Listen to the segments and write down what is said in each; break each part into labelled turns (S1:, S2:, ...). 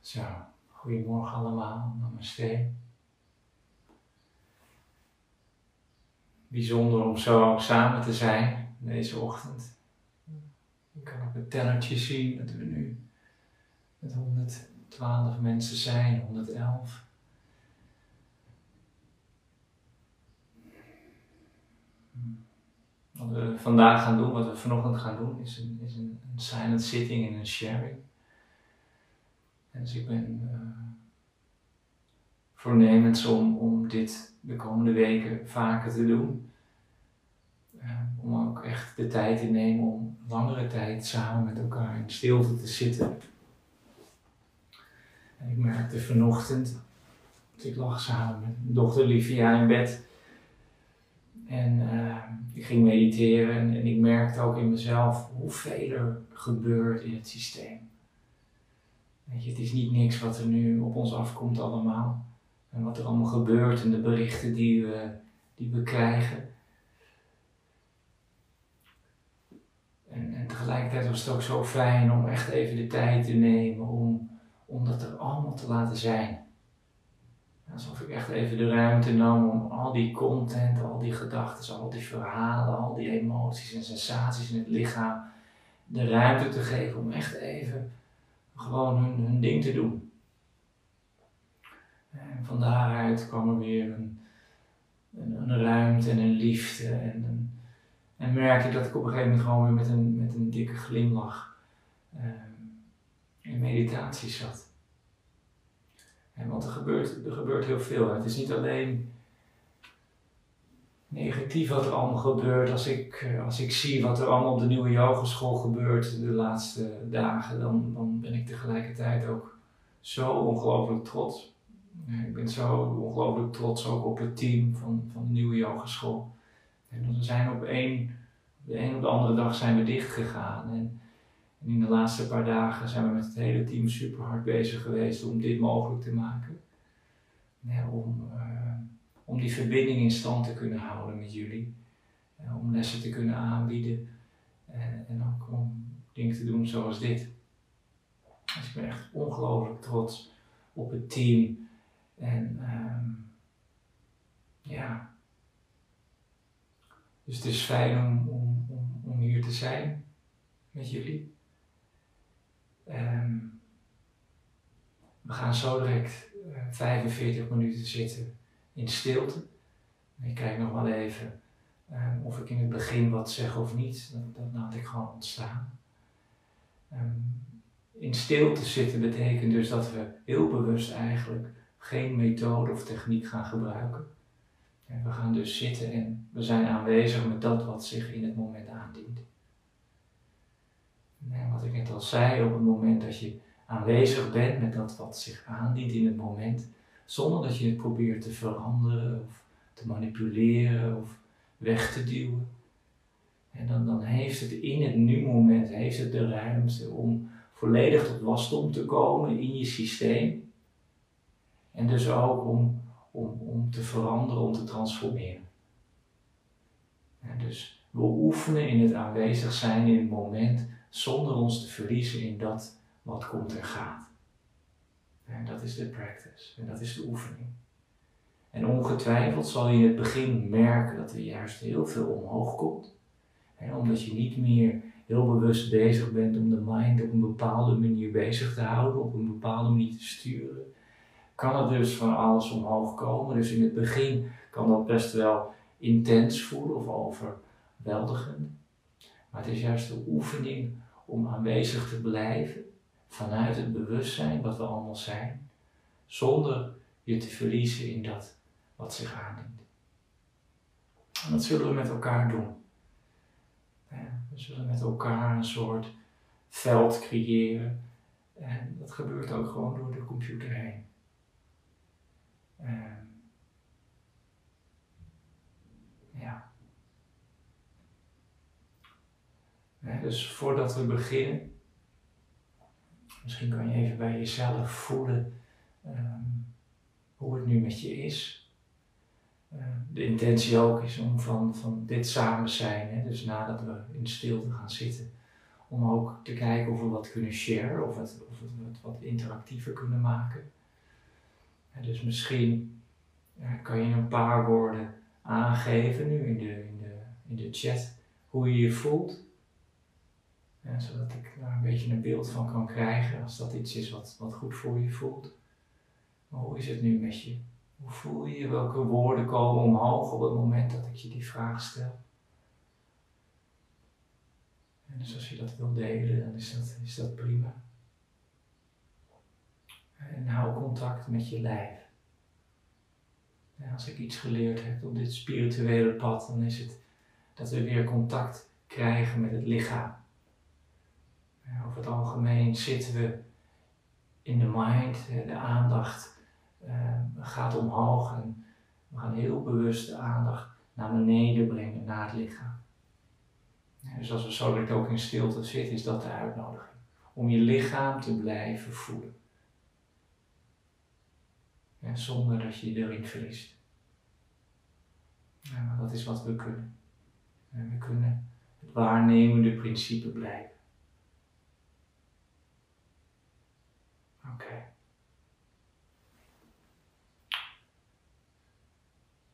S1: Zo, goedemorgen allemaal, namaste. Bijzonder om zo samen te zijn deze ochtend. Ik kan op het tellertje zien dat we nu met 112 mensen zijn, 111. Wat we vandaag gaan doen, wat we vanochtend gaan doen, is een, is een, silent sitting en een sharing. En dus ik ben uh, voornemens om, om dit de komende weken vaker te doen. Uh, om ook echt de tijd te nemen om langere tijd samen met elkaar in stilte te zitten. En ik merkte vanochtend, ik lag samen met mijn dochter Livia in bed. En uh, ik ging mediteren en, en, ik merkte ook in mezelf hoeveel er gebeurt in het systeem. Weet je, het is niet niks wat er nu op ons afkomt allemaal. En wat er allemaal gebeurt en de berichten die we, die we krijgen. En, en tegelijkertijd was het ook zo fijn om echt even de tijd te nemen om, om dat er allemaal te laten zijn. Alsof ik echt even de ruimte nam om al die content, al die gedachten, al die verhalen, al die emoties en sensaties in het lichaam de ruimte te geven om echt even gewoon hun, hun ding te doen. En van daaruit kwam er weer een, een, een ruimte en een liefde. En, een, en merkte dat ik op een gegeven moment gewoon weer met een, met een dikke glimlach uh, in meditatie zat. Want er gebeurt, er gebeurt heel veel. Het is niet alleen negatief wat er allemaal gebeurt. Als ik, eh, als ik zie wat er allemaal op de nieuwe yogeschool gebeurt de laatste dagen, dan, dan ben ik tegelijkertijd ook zo ongelooflijk trots. Ik ben zo ongelooflijk trots ook op het team van, van de nieuwe yogeschool. En we zijn op één, de een op de andere dag zijn we dicht gegaan. En, en in de laatste paar dagen zijn we met het hele team super hard bezig geweest om dit mogelijk te maken. Om, uh, om die verbinding in stand te kunnen houden met jullie. En om lessen te kunnen aanbieden. En, ook om dingen te doen zoals dit. Dus ik ben echt ongelooflijk trots op het team. En um, ja. Dus het is fijn om, om, om hier te zijn met jullie. Um, we gaan zo direct uh, 45 minuten zitten in stilte. Ik kijk nog wel even um, of ik in het begin wat zeg of niet. Dat, dat laat ik gewoon ontstaan. Um, in stilte zitten betekent dus dat we heel bewust eigenlijk geen methode of techniek gaan gebruiken. En we gaan dus zitten en we zijn aanwezig met dat wat zich in het moment. En wat ik net al zei, op het moment dat je aanwezig bent met dat wat zich aandient in het moment, zonder dat je het probeert te veranderen of te manipuleren of weg te duwen. En dan, dan heeft het in het nu-moment heeft het de ruimte om volledig tot wasdom te komen in je systeem. En dus ook om, om, om te veranderen, om te transformeren. En dus we oefenen in het aanwezig zijn in het moment zonder ons te verliezen in dat wat komt en gaat. En dat is de practice en dat is de oefening. En ongetwijfeld zal je in het begin merken dat er juist heel veel omhoog komt. En omdat je niet meer heel bewust bezig bent om de mind op een bepaalde manier bezig te houden, op een bepaalde manier te sturen, kan er dus van alles omhoog komen. Dus in het begin kan dat best wel intens voelen of overweldigend. Maar het is juist de oefening om aanwezig te blijven vanuit het bewustzijn wat we allemaal zijn, zonder je te verliezen in dat wat zich aandient. En dat zullen we met elkaar doen. We zullen met elkaar een soort veld creëren. En dat gebeurt ook gewoon door de computer heen. En ja. Dus voordat we beginnen, Misschien kan je even bij jezelf voelen um, hoe het nu met je is. uh, de intentie ook is om van, van dit samen zijn, hè, dus nadat we in stilte gaan zitten, om ook te kijken of we wat kunnen share, of, of we het wat interactiever kunnen maken. En dus misschien kan je een paar woorden aangeven nu in de, in de, in de chat hoe je je voelt. Zodat ik daar een beetje een beeld van kan krijgen als dat iets is wat, wat goed voor je voelt. Maar hoe is het nu met je? Hoe voel je je? Welke woorden komen omhoog op het moment dat ik je die vraag stel? En dus als je dat wil delen, dan is dat, is dat prima. En hou contact met je lijf. als ik iets geleerd heb op dit spirituele pad, dan is het dat we weer contact krijgen met het lichaam. Over het algemeen zitten we in de mind, de aandacht uh, gaat omhoog en we gaan heel bewust de aandacht naar beneden brengen, naar het lichaam. dus als we zo direct ook in stilte zitten, is dat de uitnodiging. Om je lichaam te blijven voelen. zonder dat je je erin verliest. Maar dat is wat we kunnen. En we kunnen het waarnemende principe blijven. Oké. Okay.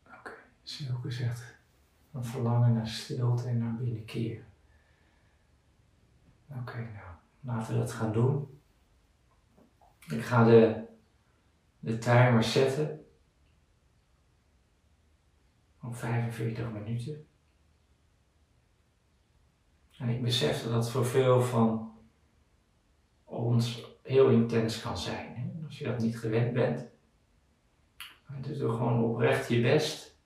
S1: Oké, okay. is ook gezegd. Een verlangen naar stilte en naar binnenkeer. Oké, nou, laten we dat gaan doen. Ik ga de, de timer zetten op 45 minuten. En ik besef dat dat voor veel van ons heel intens kan zijn. Hè? Als je dat niet gewend bent. Dus doe gewoon oprecht je best.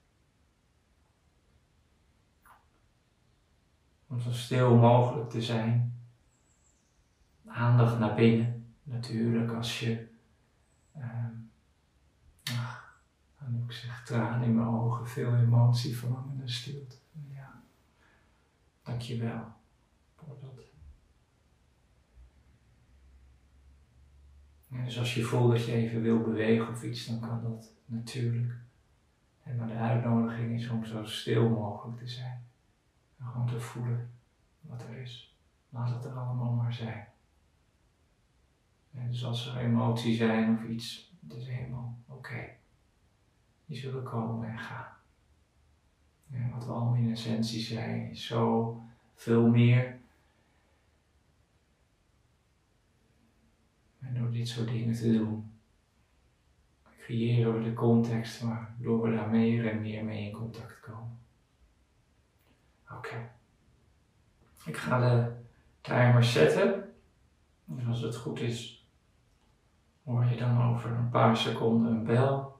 S1: Om zo stil mogelijk te zijn. Aandacht naar binnen. Natuurlijk als je. Uh, ach, dan ik zeg tranen in mijn ogen, veel emotie, verlangen naar stilte. Ja. Dankjewel dus als je voelt dat je even wil bewegen of iets, dan kan dat natuurlijk. En maar de uitnodiging is om zo stil mogelijk te zijn. En gewoon te voelen wat er is. Laat het er allemaal maar zijn. Dus als er emotie zijn of iets, het is helemaal oké. Die zullen komen en gaan. Wat we allemaal in essentie zijn, is zo veel meer. En door dit soort dingen te doen, creëren we de context waardoor we daar meer en meer mee in contact komen. Oké. Ik ga de timer zetten. En als het goed is, hoor je dan over een paar seconden een bel.